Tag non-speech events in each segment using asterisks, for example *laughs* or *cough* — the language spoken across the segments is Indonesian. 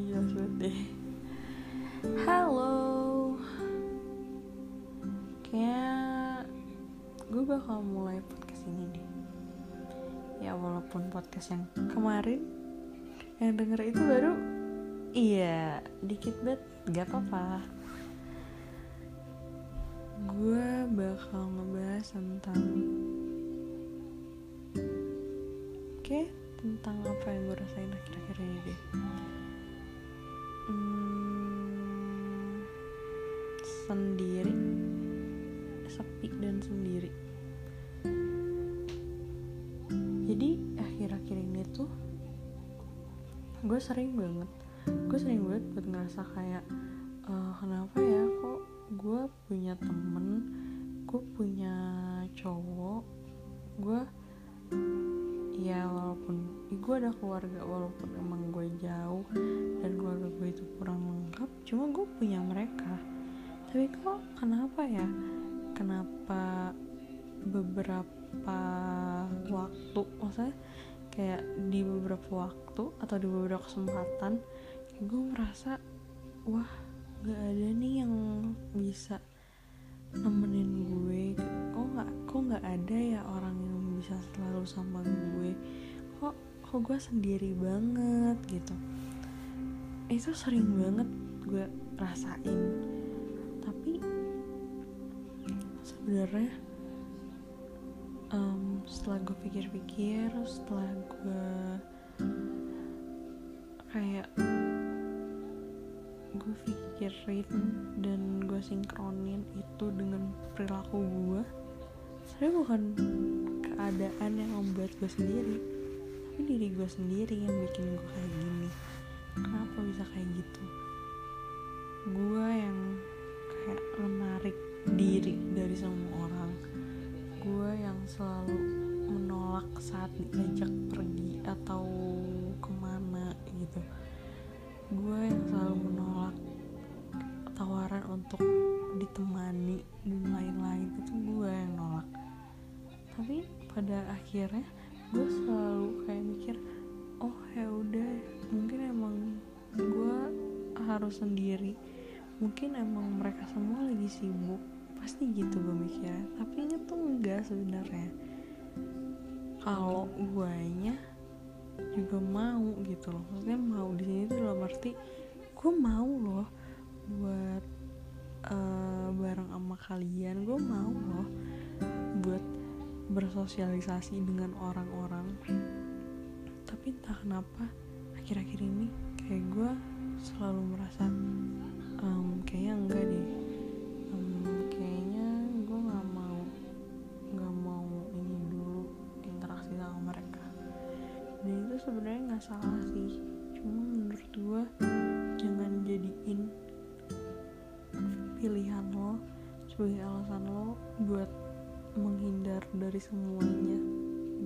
iya deh halo. Kayaknya gue bakal mulai podcast ini deh. Ya walaupun podcast yang kemarin yang denger itu baru iya dikit banget. gak apa-apa. Gue bakal ngebahas tentang oke tentang apa yang gue rasain akhir-akhir ini deh hmm, sendiri. Sepi dan sendiri. Jadi akhir-akhir ini tuh gue sering banget gue sering banget buat ngerasa kayak uh, kenapa ya kok gue punya temen gue punya cowok gue ya walaupun gue ada keluarga walaupun emang gue jauh dan keluarga gue itu kurang lengkap cuma gue punya mereka. Tapi kok kenapa ya? Kenapa beberapa waktu maksudnya kayak di beberapa waktu atau di beberapa kesempatan gue merasa wah gak ada nih yang bisa nemenin gue. Kok nggak kok nggak ada ya orang yang bisa selalu sama gue. Kok kok gue sendiri banget gitu. Itu sering banget gue rasain. Tapi sebenarnya um, setelah gue pikir-pikir setelah gue kayak gue pikirin dan gue sinkronin itu dengan perilaku gue sebenarnya bukan keadaan yang membuat gue sendiri. Tapi diri gue sendiri yang bikin gue kayak gini. Kenapa bisa kayak gitu? Gue yang kayak menarik diri dari semua orang. Gue yang selalu menolak saat diajak pergi atau ke mana gitu. Gue yang selalu menolak tawaran untuk ditemani dan lain-lain. Itu gue yang nolak. Tapi pada akhirnya gue selalu kayak mikir oh ya udah mungkin emang gue harus sendiri. Mungkin emang mereka semua lagi sibuk. Pasti gitu gue mikirnya. Tapi ini tuh enggak sebenarnya. Kalau guanya juga mau gitu loh. Maksudnya mau di sini tuh dalam arti gue mau loh buat uh, bareng sama kalian. Gue mau loh buat bersosialisasi dengan orang-orang. Tapi entah kenapa akhir-akhir ini kayak gue selalu merasa um, kayaknya enggak deh. Kayaknya gue nggak mau nggak mau ini dulu interaksi sama mereka. Dan itu sebenarnya nggak salah sih. Cuma menurut gue jangan jadiin pilihan lo sebagai alasan lo buat menghindar dari semuanya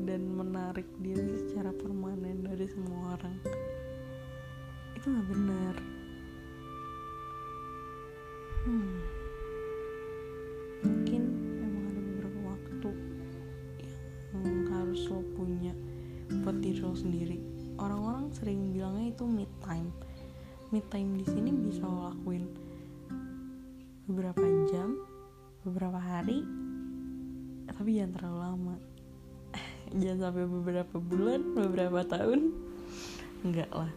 dan menarik diri secara permanen dari semua orang. Itu nggak benar. Hmm. mungkin emang ada beberapa waktu yang harus lo punya buat diri lo sendiri. Orang-orang sering bilangnya itu mid time. Mid time di sini bisa lo lakuin beberapa jam beberapa hari tapi jangan terlalu lama. *laughs* Jangan sampai beberapa bulan beberapa tahun. Enggak lah.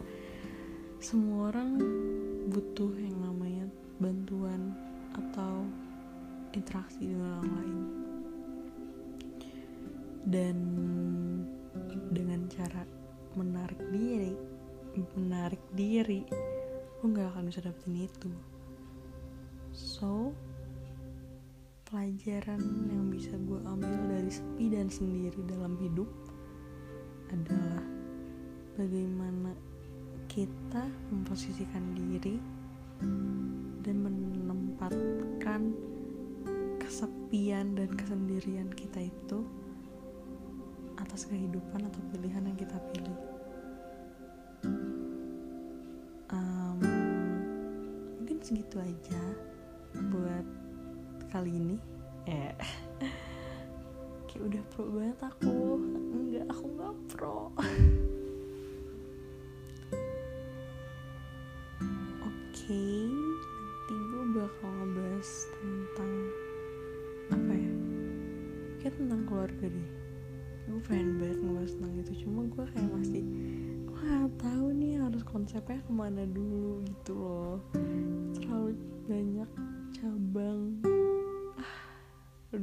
Semua orang butuh yang namanya bantuan atau interaksi dengan orang lain. Dan dengan cara menarik diri menarik diri lo nggak akan bisa dapetin itu. So pelajaran yang bisa gue ambil dari sepi dan sendiri dalam hidup adalah bagaimana kita memposisikan diri dan menempatkan kesepian dan kesendirian kita itu atas kehidupan atau pilihan yang kita pilih. Um, mungkin segitu aja buat kali ini. Eh, kayak udah pro banget aku. Enggak, aku nggak pro. Oke, nanti gue bakal ngebahas tentang kayak tentang keluarga deh gue pengen banget ngebahas tentang itu cuma gue kayak masih gue gak tahu nih harus konsepnya ke mana dulu gitu loh terlalu banyak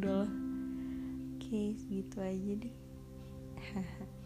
udahlah oke segitu aja deh *laughs*